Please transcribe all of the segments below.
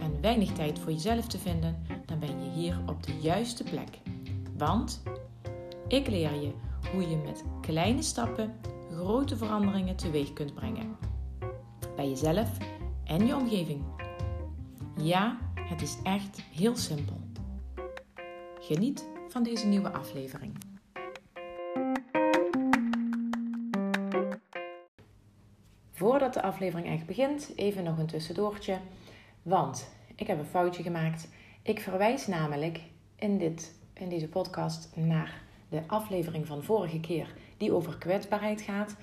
en weinig tijd voor jezelf te vinden, dan ben je hier op de juiste plek. Want ik leer je hoe je met kleine stappen grote veranderingen teweeg kunt brengen. Bij jezelf en je omgeving. Ja, het is echt heel simpel. Geniet van deze nieuwe aflevering. Voordat de aflevering echt begint, even nog een tussendoortje. Want ik heb een foutje gemaakt. Ik verwijs namelijk in, dit, in deze podcast naar de aflevering van vorige keer die over kwetsbaarheid gaat.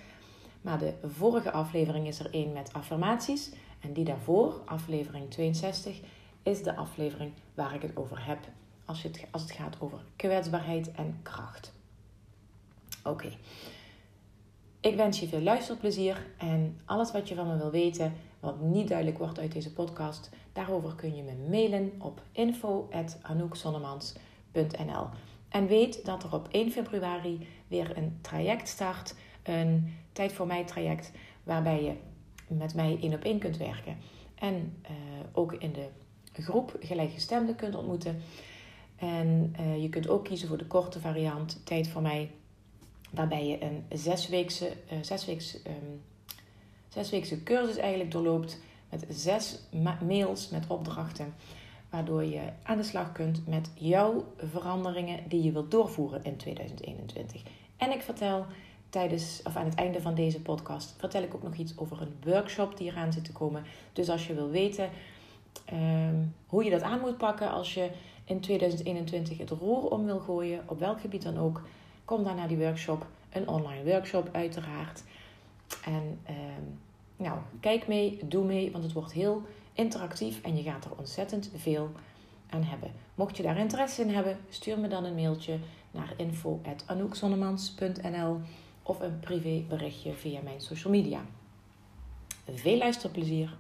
Maar de vorige aflevering is er één met affirmaties. En die daarvoor, aflevering 62, is de aflevering waar ik het over heb als het, als het gaat over kwetsbaarheid en kracht. Oké. Ik wens je veel luisterplezier en alles wat je van me wil weten, wat niet duidelijk wordt uit deze podcast, daarover kun je me mailen op info.anoukzonnemans.nl. En weet dat er op 1 februari weer een traject start, een Tijd voor Mij traject, waarbij je met mij één op één kunt werken. En uh, ook in de groep gelijkgestemden kunt ontmoeten. En uh, je kunt ook kiezen voor de korte variant, Tijd voor Mij waarbij je een zesweekse, uh, zesweekse, um, zesweekse cursus eigenlijk doorloopt met zes mails met opdrachten, waardoor je aan de slag kunt met jouw veranderingen die je wilt doorvoeren in 2021. En ik vertel tijdens, of aan het einde van deze podcast, vertel ik ook nog iets over een workshop die eraan zit te komen. Dus als je wil weten um, hoe je dat aan moet pakken als je in 2021 het roer om wil gooien, op welk gebied dan ook, Kom dan naar die workshop, een online workshop uiteraard. En uh, nou, kijk mee, doe mee, want het wordt heel interactief en je gaat er ontzettend veel aan hebben. Mocht je daar interesse in hebben, stuur me dan een mailtje naar info.anoukzonnemans.nl of een privéberichtje via mijn social media. Veel luisterplezier!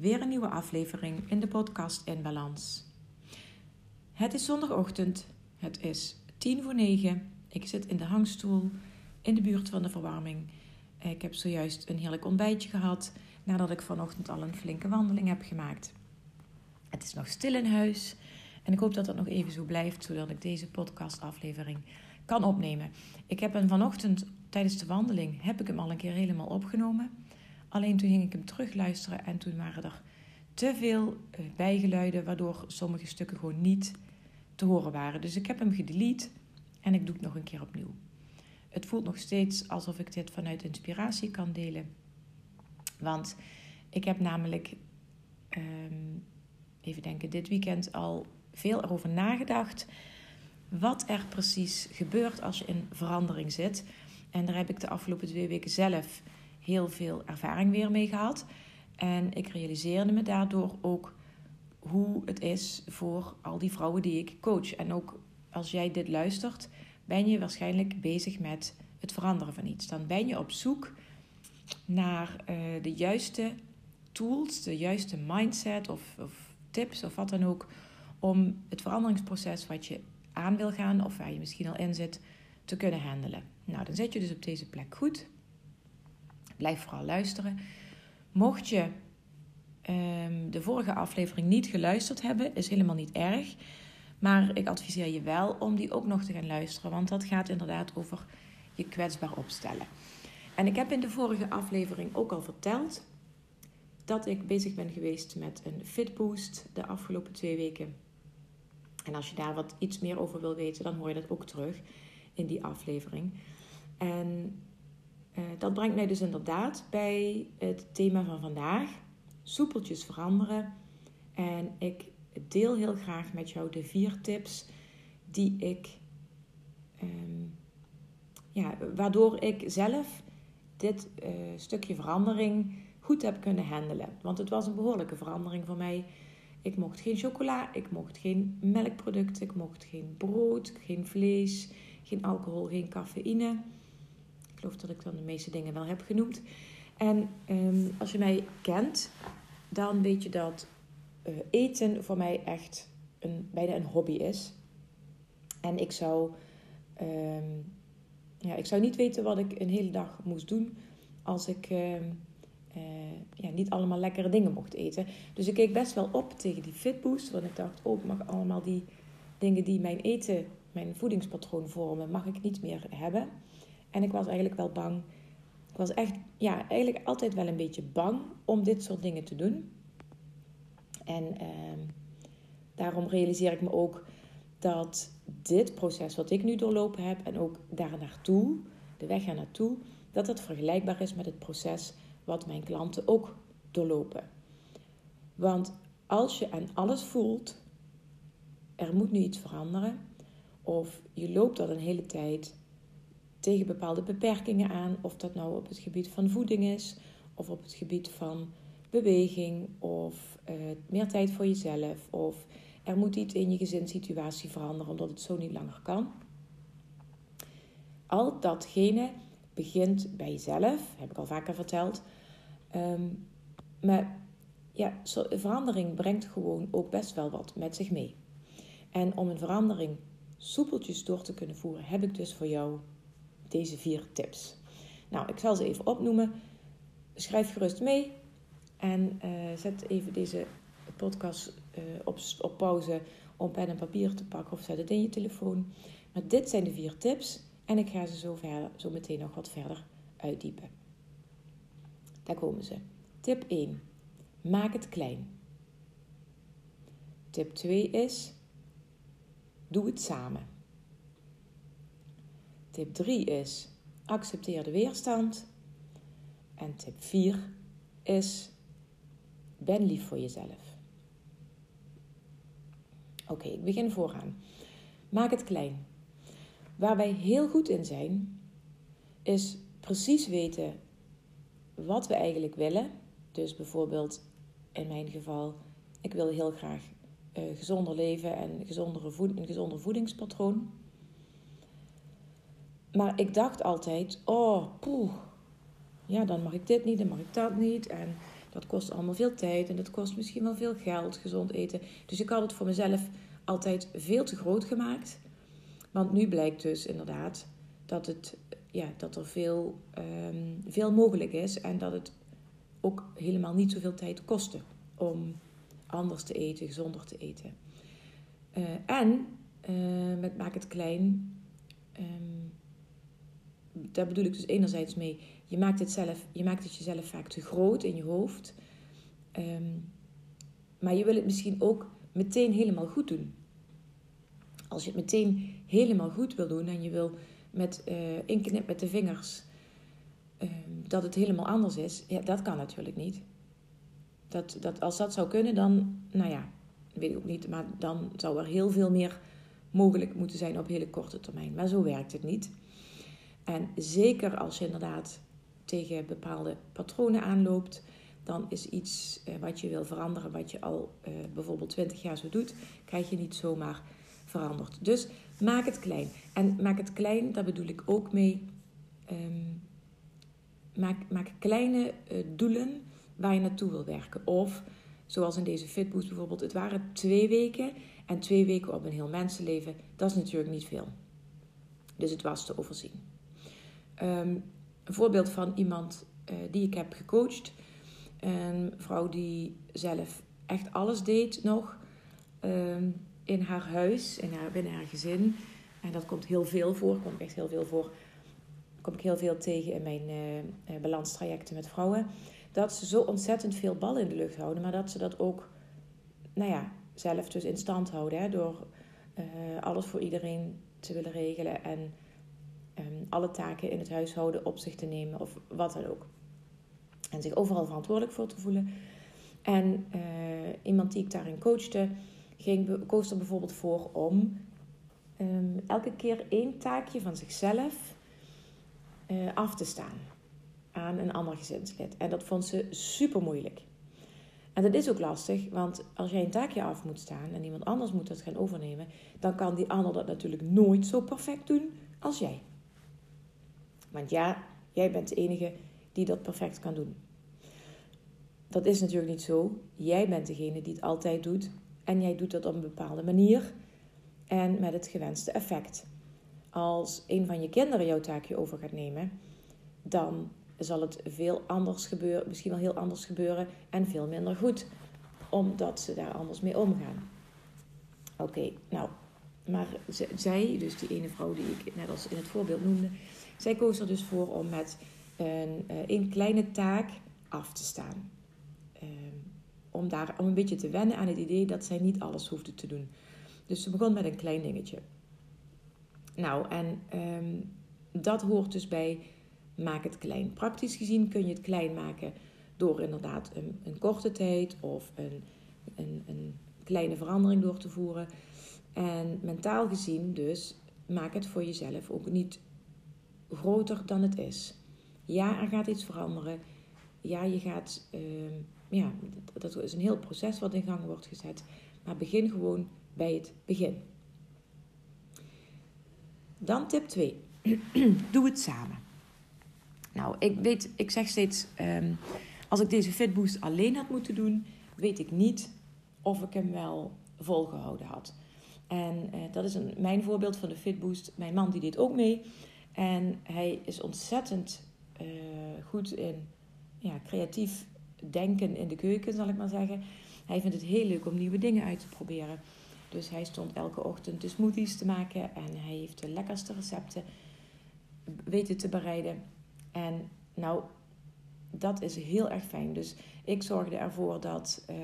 Weer een nieuwe aflevering in de podcast In Balans. Het is zondagochtend, het is tien voor negen. Ik zit in de hangstoel in de buurt van de verwarming. Ik heb zojuist een heerlijk ontbijtje gehad nadat ik vanochtend al een flinke wandeling heb gemaakt. Het is nog stil in huis en ik hoop dat dat nog even zo blijft zodat ik deze podcastaflevering kan opnemen. Ik heb hem vanochtend tijdens de wandeling heb ik hem al een keer helemaal opgenomen. Alleen toen ging ik hem terugluisteren en toen waren er te veel eh, bijgeluiden, waardoor sommige stukken gewoon niet te horen waren. Dus ik heb hem gedelete en ik doe het nog een keer opnieuw. Het voelt nog steeds alsof ik dit vanuit inspiratie kan delen. Want ik heb namelijk, um, even denken, dit weekend al veel erover nagedacht. Wat er precies gebeurt als je in verandering zit. En daar heb ik de afgelopen twee weken zelf heel veel ervaring weer mee gehad. En ik realiseerde me daardoor ook hoe het is voor al die vrouwen die ik coach. En ook als jij dit luistert, ben je waarschijnlijk bezig met het veranderen van iets. Dan ben je op zoek naar uh, de juiste tools, de juiste mindset of, of, tips of wat dan ook. Om het veranderingsproces wat je aan wil gaan of waar je misschien al in zit, te kunnen handelen. Nou, dan zit je dus op deze plek goed. Blijf vooral luisteren. Mocht je um, de vorige aflevering niet geluisterd hebben, is helemaal niet erg. Maar ik adviseer je wel om die ook nog te gaan luisteren, want dat gaat inderdaad over je kwetsbaar opstellen. En ik heb in de vorige aflevering ook al verteld dat ik bezig ben geweest met een Fitboost de afgelopen twee weken. En als je daar wat iets meer over wil weten, dan hoor je dat ook terug in die aflevering. En uh, dat brengt mij dus inderdaad bij het thema van vandaag: soepeltjes veranderen. En ik deel heel graag met jou de vier tips die ik, ehm, ja, waardoor ik zelf dit uh, stukje verandering goed heb kunnen handelen. Want het was een behoorlijke verandering voor mij. Ik mocht geen chocola, ik mocht geen melkproducten, ik mocht geen brood, geen vlees, geen alcohol, geen cafeïne. Geloof dat ik dan de meeste dingen wel heb genoemd. En um, als je mij kent, dan weet je dat uh, eten voor mij echt een, bijna een hobby is. En ik zou, um, ja, ik zou niet weten wat ik een hele dag moest doen als ik um, uh, ja, niet allemaal lekkere dingen mocht eten. Dus ik keek best wel op tegen die fitboost. Want ik dacht, oh, ik mag allemaal die dingen die mijn eten, mijn voedingspatroon vormen, mag ik niet meer hebben. En ik was eigenlijk wel bang. Ik was echt, ja, eigenlijk altijd wel een beetje bang om dit soort dingen te doen. En uh, daarom realiseer ik me ook dat dit proces wat ik nu doorlopen heb en ook daar naartoe, de weg naartoe, dat het vergelijkbaar is met het proces wat mijn klanten ook doorlopen. Want als je aan alles voelt, er moet nu iets veranderen, of je loopt al een hele tijd tegen bepaalde beperkingen aan, of dat nou op het gebied van voeding is, of op het gebied van beweging, of uh, meer tijd voor jezelf, of er moet iets in je gezinssituatie veranderen omdat het zo niet langer kan. Al datgene begint bij jezelf, heb ik al vaker verteld. Um, maar ja, verandering brengt gewoon ook best wel wat met zich mee. En om een verandering soepeltjes door te kunnen voeren, heb ik dus voor jou deze vier tips. Nou, ik zal ze even opnoemen. Schrijf gerust mee en uh, zet even deze podcast uh, op, op pauze om pen en papier te pakken of zet het in je telefoon. Maar dit zijn de vier tips en ik ga ze zo, verder, zo meteen nog wat verder uitdiepen. Daar komen ze. Tip 1. Maak het klein. Tip 2 is: doe het samen. Tip 3 is: accepteer de weerstand. En tip 4 is: ben lief voor jezelf. Oké, ik begin vooraan. Maak het klein. Waar wij heel goed in zijn, is precies weten wat we eigenlijk willen. Dus bijvoorbeeld in mijn geval, ik wil heel graag uh, gezonder leven en gezondere een gezonder voedingspatroon. Maar ik dacht altijd, oh, poeh, ja, dan mag ik dit niet, dan mag ik dat niet. En dat kost allemaal veel tijd en dat kost misschien wel veel geld, gezond eten. Dus ik had het voor mezelf altijd veel te groot gemaakt. Want nu blijkt dus inderdaad dat, het, ja, dat er veel, um, veel mogelijk is en dat het ook helemaal niet zoveel tijd kostte om anders te eten, gezonder te eten. Uh, en uh, met Maak het Klein, um, daar bedoel ik dus enerzijds mee, je maakt het, zelf, je maakt het jezelf vaak te groot in je hoofd. Um, maar je wil het misschien ook meteen helemaal goed doen. Als je het meteen helemaal goed wil doen en je wil met uh, inknip met de vingers uh, dat het helemaal anders is, ja, dat kan natuurlijk niet. Dat, dat, als dat zou kunnen, dan, nou ja, weet ik ook niet, maar dan zou er heel veel meer mogelijk moeten zijn op hele korte termijn. Maar zo werkt het niet. En zeker als je inderdaad tegen bepaalde patronen aanloopt, dan is iets uh, wat je wil veranderen, wat je al uh, bijvoorbeeld 20 jaar zo doet, krijg je niet zomaar veranderd. Dus maak het klein. En maak het klein, daar bedoel ik ook mee. Um, maak, maak kleine uh, doelen waar je naartoe wil werken. Of zoals in deze Fitboost bijvoorbeeld, het waren twee weken. En twee weken op een heel mensenleven, dat is natuurlijk niet veel. Dus het was te overzien. Um, een voorbeeld van iemand uh, die ik heb gecoacht. Een vrouw die zelf echt alles deed nog um, in haar huis, in haar, binnen haar gezin. En dat komt heel veel voor, komt echt heel veel voor. Kom ik heel veel tegen in mijn uh, balanstrajecten met vrouwen. Dat ze zo ontzettend veel ballen in de lucht houden, maar dat ze dat ook, nou ja, zelf dus in stand houden. Hè, door alles voor iedereen te willen regelen en um, alle taken in het huishouden op zich te nemen of wat dan ook. En zich overal verantwoordelijk voor te voelen. En uh, iemand die ik daarin coachte, ging, koos er bijvoorbeeld voor om ehm, elke keer één taakje van zichzelf uh, af te staan aan een ander gezinslid. En dat vond ze super moeilijk. En dat is ook lastig, want als jij een taakje af moet staan en iemand anders moet dat gaan overnemen, dan kan die ander dat natuurlijk nooit zo perfect doen als jij. Want ja, jij bent de enige die dat perfect kan doen. Dat is natuurlijk niet zo. Jij bent degene die het altijd doet en jij doet dat op een bepaalde manier en met het gewenste effect. Als een van je kinderen jouw taakje over gaat nemen, dan zal het veel anders gebeuren, misschien wel heel anders gebeuren en veel minder goed, omdat ze daar anders mee omgaan. Oké, nou, maar zij, dus die ene vrouw die ik net als in het voorbeeld noemde, zij koos er dus voor om met een, eh, een kleine taak af te staan. Ehm, om, daar, om een beetje te wennen aan het idee dat zij niet alles hoefde te doen. Dus ze begon met een klein dingetje. Nou, en ehm, dat hoort dus bij maak het klein. Praktisch gezien kun je het klein maken door inderdaad een, een korte tijd of een, een, een kleine verandering door te voeren. En mentaal gezien dus maak het voor jezelf ook niet groter dan het is. Ja, er gaat iets veranderen. Ja, je gaat, uh, ja, dat is een heel proces wat in gang wordt gezet. Maar begin gewoon bij het begin. Dan tip 2. Doe het samen. Nou, ik weet, ik zeg steeds, um, als ik deze Fitboost alleen had moeten doen, weet ik niet of ik hem wel volgehouden had. En uh, dat is een, mijn voorbeeld van de Fitboost. Mijn man die deed ook mee. En hij is ontzettend uh, goed in ja, creatief denken in de keuken, zal ik maar zeggen. Hij vindt het heel leuk om nieuwe dingen uit te proberen. Dus hij stond elke ochtend de smoothies te maken en hij heeft de lekkerste recepten weten te bereiden. En nou, dat is heel erg fijn. Dus ik zorgde ervoor dat, uh,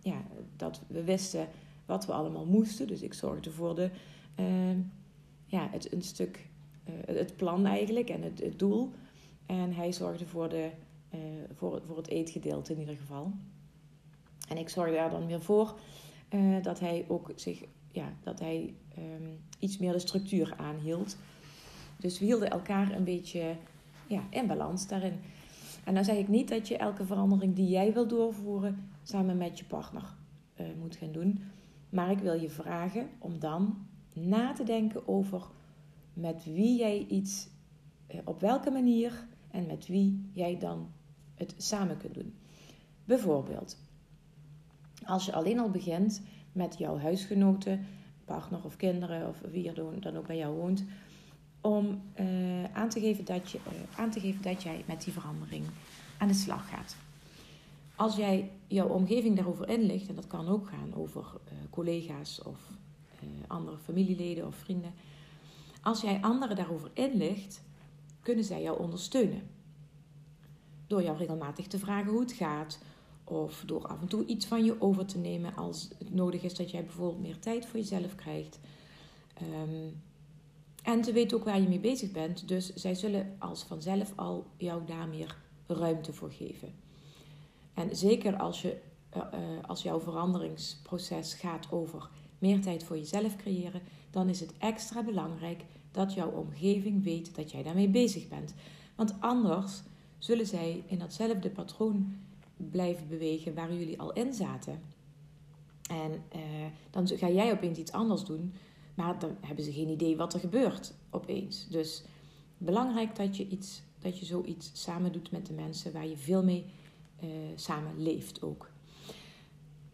ja, dat we wisten wat we allemaal moesten. Dus ik zorgde voor de, uh, ja, het, een stuk, uh, het plan eigenlijk en het, het, doel. En hij zorgde voor, de, eh, voor, voor het eetgedeelte in ieder geval. En ik zorgde er dan weer voor eh, dat hij ook zich, ja, dat hij um, iets meer de structuur aanhield. Dus we hielden elkaar een beetje ja, in balans daarin. En dan zeg ik niet dat je elke verandering die jij wil doorvoeren samen met je partner uh, moet gaan doen. Maar ik wil je vragen om dan na te denken over met wie jij iets, uh, op welke manier en met wie jij dan het samen kunt doen. Bijvoorbeeld, als je alleen al begint met jouw huisgenoten, partner of kinderen of wie er dan ook bij jou woont, om uh, aan, te geven dat je, uh, aan te geven dat jij met die verandering aan de slag gaat. Als jij jouw omgeving daarover inlicht, en dat kan ook gaan over uh, collega's of andere familieleden of vrienden. Als jij anderen daarover inlicht, kunnen zij jou ondersteunen. Door jou regelmatig te vragen hoe het gaat, of door af en toe iets van je over te nemen als het nodig is dat jij bijvoorbeeld meer tijd voor jezelf krijgt. Um, en ze weten ook waar je mee bezig bent. Dus zij zullen als vanzelf al jou daar meer ruimte voor geven. En zeker als, je, uh, als jouw veranderingsproces gaat over meer tijd voor jezelf creëren, dan is het extra belangrijk dat jouw omgeving weet dat jij daarmee bezig bent. Want anders zullen zij in datzelfde patroon blijven bewegen waar jullie al in zaten. En uh, dan ga jij opeens iets anders doen maar dan hebben ze geen idee wat er gebeurt opeens. Dus belangrijk dat je, iets, dat je zoiets samen doet met de mensen waar je veel mee uh, samen leeft ook.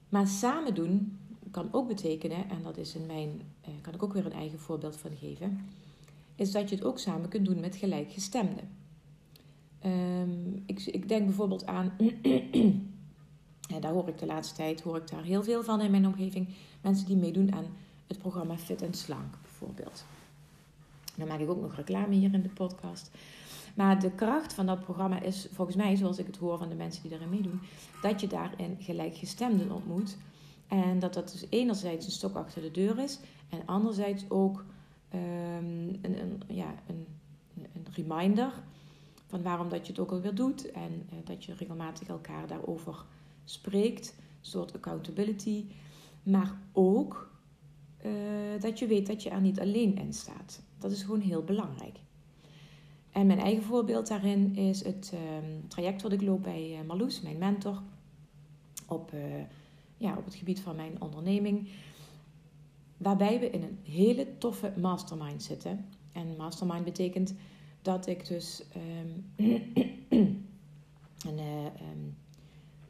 Maar samen doen kan ook betekenen, en dat is in mijn, uh, kan ik ook weer een eigen voorbeeld van geven, is dat je het ook samen kunt doen met gelijkgestemden. Um, ik, ik denk bijvoorbeeld aan, daar hoor ik de laatste tijd hoor ik daar heel veel van in mijn omgeving, mensen die meedoen aan het programma Fit en Slank bijvoorbeeld. Dan maak ik ook nog reclame hier in de podcast. Maar de kracht van dat programma is volgens mij, zoals ik het hoor van de mensen die daarin meedoen, dat je daarin gelijkgestemden ontmoet. En dat dat dus enerzijds een stok achter de deur is en anderzijds ook um, een, een, ja, een, een reminder van waarom dat je het ook alweer doet. En uh, dat je regelmatig elkaar daarover spreekt. Een soort accountability. Maar ook uh, dat je weet dat je er niet alleen in staat. Dat is gewoon heel belangrijk. En mijn eigen voorbeeld daarin is het um, traject wat ik loop bij uh, Marloes, mijn mentor, op, uh, ja, op het gebied van mijn onderneming. Waarbij we in een hele toffe mastermind zitten. En mastermind betekent dat ik dus um, en, uh, um,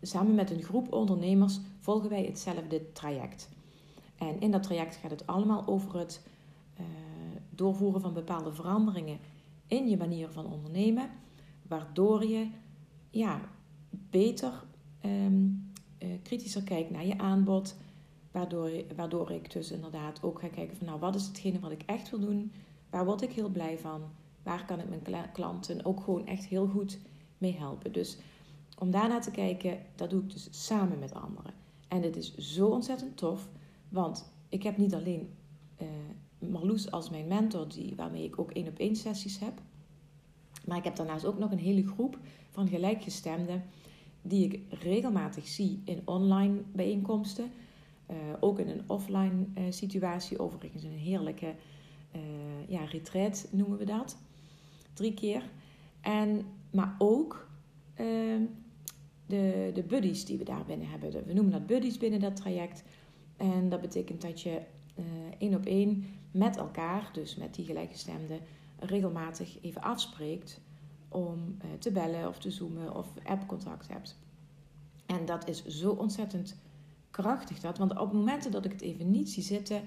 samen met een groep ondernemers volgen wij hetzelfde traject. En in dat traject gaat het allemaal over het doorvoeren van bepaalde veranderingen in je manier van ondernemen, waardoor je ja, beter um, uh, kritischer kijkt naar je aanbod, waardoor, waardoor ik dus inderdaad ook ga kijken van nou wat is hetgene wat ik echt wil doen, waar word ik heel blij van, waar kan ik mijn klanten ook gewoon echt heel goed mee helpen. Dus om daarna te kijken, dat doe ik dus samen met anderen. En dit is zo ontzettend tof, want ik heb niet alleen uh, Marloes als mijn mentor, die, waarmee ik ook één op één sessies heb. Maar ik heb daarnaast ook nog een hele groep van gelijkgestemden die ik regelmatig zie in online bijeenkomsten. Uh, ook in een offline uh, situatie, overigens een heerlijke uh, ja, retreat noemen we dat. Drie keer. En, maar ook de, de buddies die we daar binnen hebben. We noemen dat buddies binnen dat traject. En dat betekent dat je één op één met elkaar, dus met die gelijkgestemden, regelmatig even afspreekt om uh, te bellen of te zoomen of appcontact hebt. En dat is zo ontzettend krachtig dat, want op momenten dat ik het even niet zie zitten,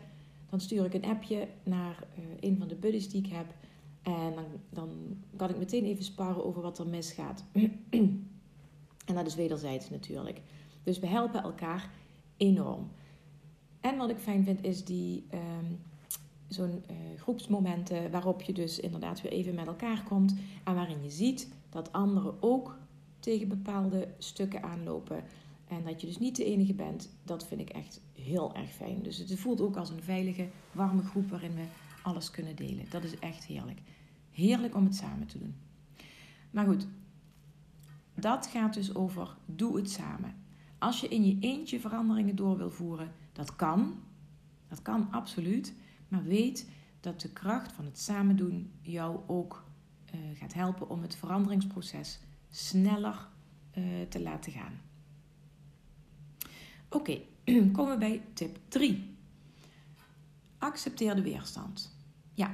dan stuur ik een appje naar uh, een van de buddies die ik heb en dan, dan kan ik meteen even sparren over wat er misgaat. en dat is wederzijds natuurlijk. Dus we helpen elkaar enorm. En wat ik fijn vind is die um, zo'n uh, groepsmomenten waarop je dus inderdaad weer even met elkaar komt en waarin je ziet dat anderen ook tegen bepaalde stukken aanlopen en dat je dus niet de enige bent, dat vind ik echt heel erg fijn. Dus het voelt ook als een veilige, warme groep waarin we alles kunnen delen. Dat is echt heerlijk. Heerlijk om het samen te doen. Maar goed, dat gaat dus over doe het samen. Als je in je eentje veranderingen door wil voeren, dat kan. Dat kan absoluut. Maar weet dat de kracht van het samen doen jou ook uh, gaat helpen om het veranderingsproces sneller uh, te laten gaan. Oké, komen we bij tip 3. Accepteer de weerstand. Ja,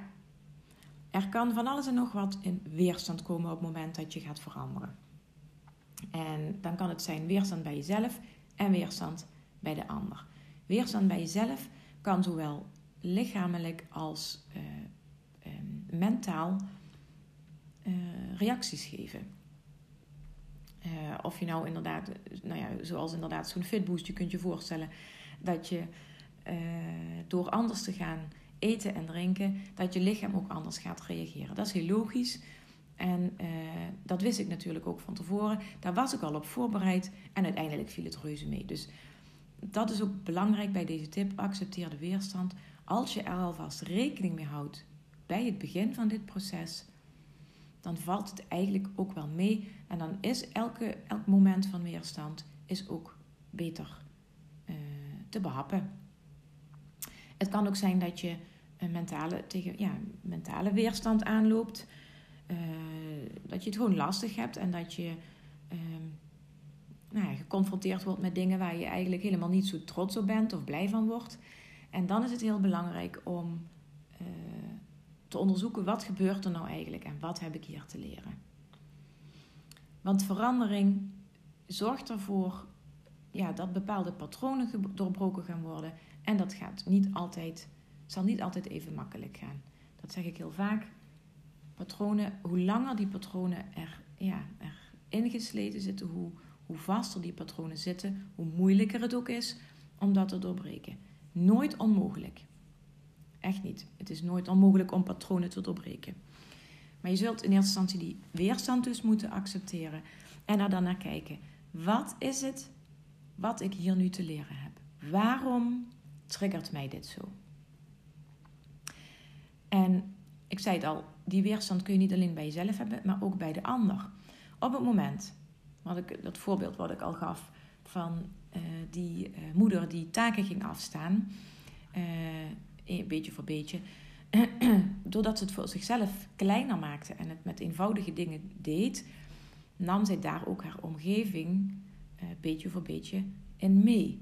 er kan van alles en nog wat in weerstand komen op het moment dat je gaat veranderen. En dan kan het zijn weerstand bij jezelf en weerstand bij de ander. Weerstand bij jezelf kan zowel lichamelijk als uh, uh, mentaal uh, reacties geven. of je nou inderdaad, nou ja, zoals inderdaad zo'n fitboost, je kunt je voorstellen dat je door anders te gaan eten en drinken, dat je lichaam ook anders gaat reageren. Dat is heel logisch. En dat wist ik natuurlijk ook van tevoren. Daar was ik al op voorbereid en uiteindelijk viel het reuze mee. Dus dat is ook belangrijk bij deze tip. Accepteer de weerstand als je er alvast rekening mee houdt bij het begin van dit proces, dan valt het eigenlijk ook wel mee. En dan is elke, elk moment van weerstand is ook beter uh, te behappen. Het kan ook zijn dat je een mentale, tegen, ja, mentale weerstand aanloopt. Uh, dat je het gewoon lastig hebt en dat je uh, nou ja, geconfronteerd wordt met dingen waar je eigenlijk helemaal niet zo trots op bent of blij van wordt. En dan is het heel belangrijk om uh, te onderzoeken wat gebeurt er nou eigenlijk en wat heb ik hier te leren. Want verandering zorgt ervoor ja, dat bepaalde patronen doorbroken gaan worden. En dat gaat niet altijd, zal niet altijd even makkelijk gaan. Dat zeg ik heel vaak. Patronen, hoe langer die patronen er, ja, er ingesleten zitten, hoe, hoe vaster die patronen zitten, hoe moeilijker het ook is om dat te doorbreken nooit onmogelijk. Echt niet. Het is nooit onmogelijk om patronen te doorbreken. Maar je zult in eerste instantie die weerstand dus moeten accepteren en er dan naar kijken. Wat is het wat ik hier nu te leren heb? Waarom triggert mij dit zo? En ik zei het al, die weerstand kun je niet alleen bij jezelf hebben, maar ook bij de ander. Op het moment, wat ik, dat voorbeeld wat ik al gaf, van die moeder die taken ging afstaan, beetje voor beetje, doordat ze het voor zichzelf kleiner maakte en het met eenvoudige dingen deed, nam zij daar ook haar omgeving beetje voor beetje in mee.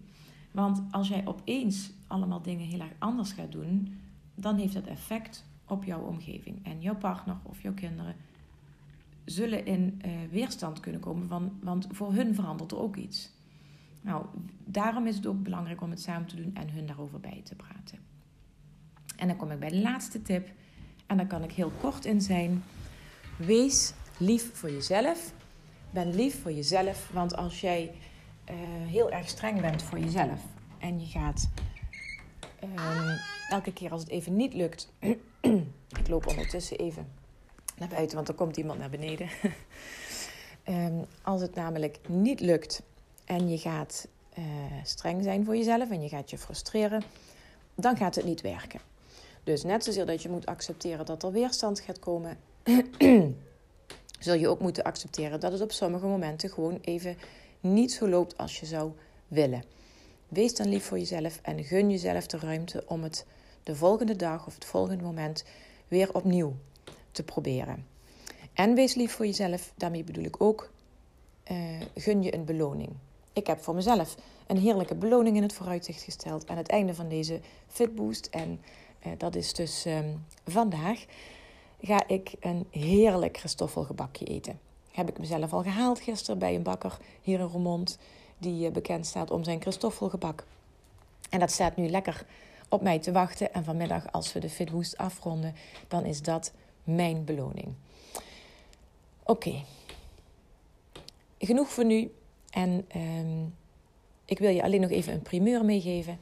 Want als jij opeens allemaal dingen heel erg anders gaat doen, dan heeft dat effect op jouw omgeving. En jouw partner of jouw kinderen zullen in weerstand kunnen komen, van, want voor hun verandert er ook iets. Nou, daarom is het ook belangrijk om het samen te doen en hun daarover bij te praten. En dan kom ik bij de laatste tip. En daar kan ik heel kort in zijn. Wees lief voor jezelf. Ben lief voor jezelf, want als jij uh, heel erg streng bent voor jezelf en je gaat um, elke keer als het even niet lukt. ik loop ondertussen even naar buiten, want er komt iemand naar beneden. um, als het namelijk niet lukt en je gaat uh, streng zijn voor jezelf en je gaat je frustreren, dan gaat het niet werken. Dus net zozeer dat je moet accepteren dat er weerstand gaat komen, zul je ook moeten accepteren dat het op sommige momenten gewoon even niet zo loopt als je zou willen. Wees dan lief voor jezelf en gun jezelf de ruimte om het de volgende dag of het volgende moment weer opnieuw te proberen. En wees lief voor jezelf, daarmee bedoel ik ook, uh, gun je een beloning. Ik heb voor mezelf een heerlijke beloning in het vooruitzicht gesteld aan het einde van deze Fitboost. En uh, dat is dus um, vandaag ga ik een heerlijk Christoffelgebakje eten. Heb ik mezelf al gehaald gisteren bij een bakker hier in Roermond die eh, bekend staat om zijn Christoffelgebak. En dat staat nu lekker op mij te wachten. En vanmiddag, als we de Fitboost afronden, dan is dat mijn beloning. Oké. Genoeg voor nu. En um, ik wil je alleen nog even een primeur meegeven.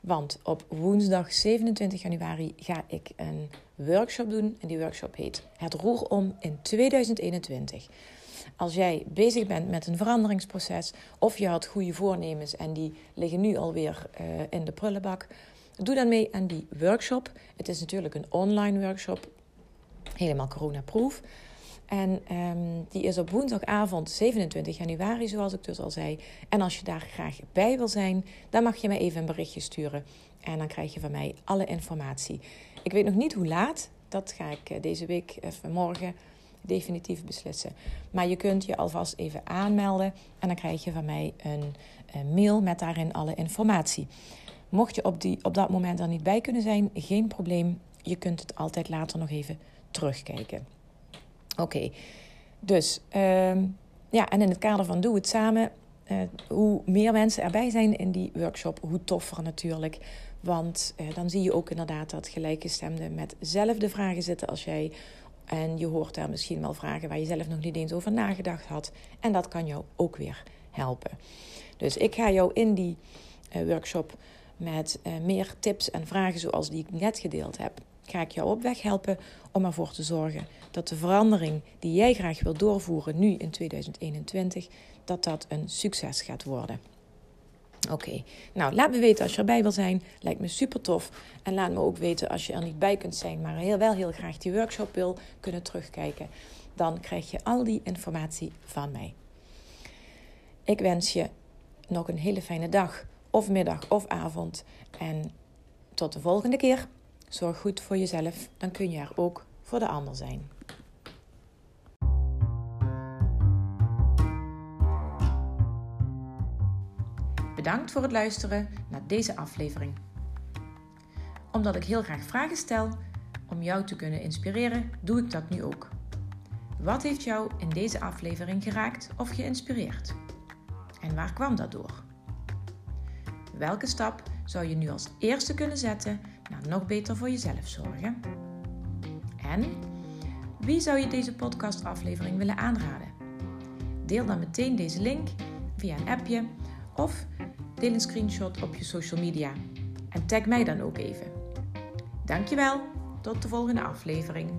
Want op woensdag 27 januari ga ik een workshop doen. En die workshop heet Het Roer om in 2021. Als jij bezig bent met een veranderingsproces of je had goede voornemens en die liggen nu alweer uh, in de prullenbak, doe dan mee aan die workshop. Het is natuurlijk een online workshop, helemaal coronaproof. En um, die is op woensdagavond 27 januari, zoals ik dus al zei. En als je daar graag bij wil zijn, dan mag je mij even een berichtje sturen. En dan krijg je van mij alle informatie. Ik weet nog niet hoe laat. Dat ga ik eh, deze week, of morgen, definitief beslissen. Maar je kunt je alvast even aanmelden en dan krijg je van mij een, een mail met daarin alle informatie. Mocht je op, die, op dat moment er niet bij kunnen zijn, geen probleem. Je kunt het altijd later nog even terugkijken. Oké, dus ehm, ja, en in het kader van Doe het samen. Uh, hoe meer mensen erbij zijn in die workshop, hoe toffer natuurlijk. Want uh, dan zie je ook inderdaad dat gelijkgestemden met dezelfde vragen zitten als jij. En je hoort daar misschien wel vragen waar je zelf nog niet eens over nagedacht had. En dat kan jou ook weer helpen. Dus ik ga jou in die uh, workshop met meer tips en vragen zoals die ik net gedeeld heb, ga ik jou op weg helpen om ervoor te zorgen dat de verandering die jij graag wil doorvoeren nu in 2021, dat dat een succes gaat worden. Oké, nou laat me weten als je erbij wil zijn. Lijkt me super tof. En laat me ook weten als je er niet bij kunt zijn, maar heel, wel heel graag die workshop wil kunnen terugkijken. Dan krijg je al die informatie van mij. Ik wens je nog een hele fijne dag, of middag of avond. En tot de volgende keer. Zorg goed voor jezelf, dan kun je er ook voor de ander zijn. Bedankt voor het luisteren naar deze aflevering. Omdat ik heel graag vragen stel om jou te kunnen inspireren, doe ik dat nu ook. Wat heeft jou in deze aflevering geraakt of geïnspireerd? En waar kwam dat door? Welke stap zou je nu als eerste kunnen zetten naar nog beter voor jezelf zorgen? En wie zou je deze podcastaflevering willen aanraden? Deel dan meteen deze link via een appje of deel een screenshot op je social media en tag mij dan ook even. Dankjewel, tot de volgende aflevering.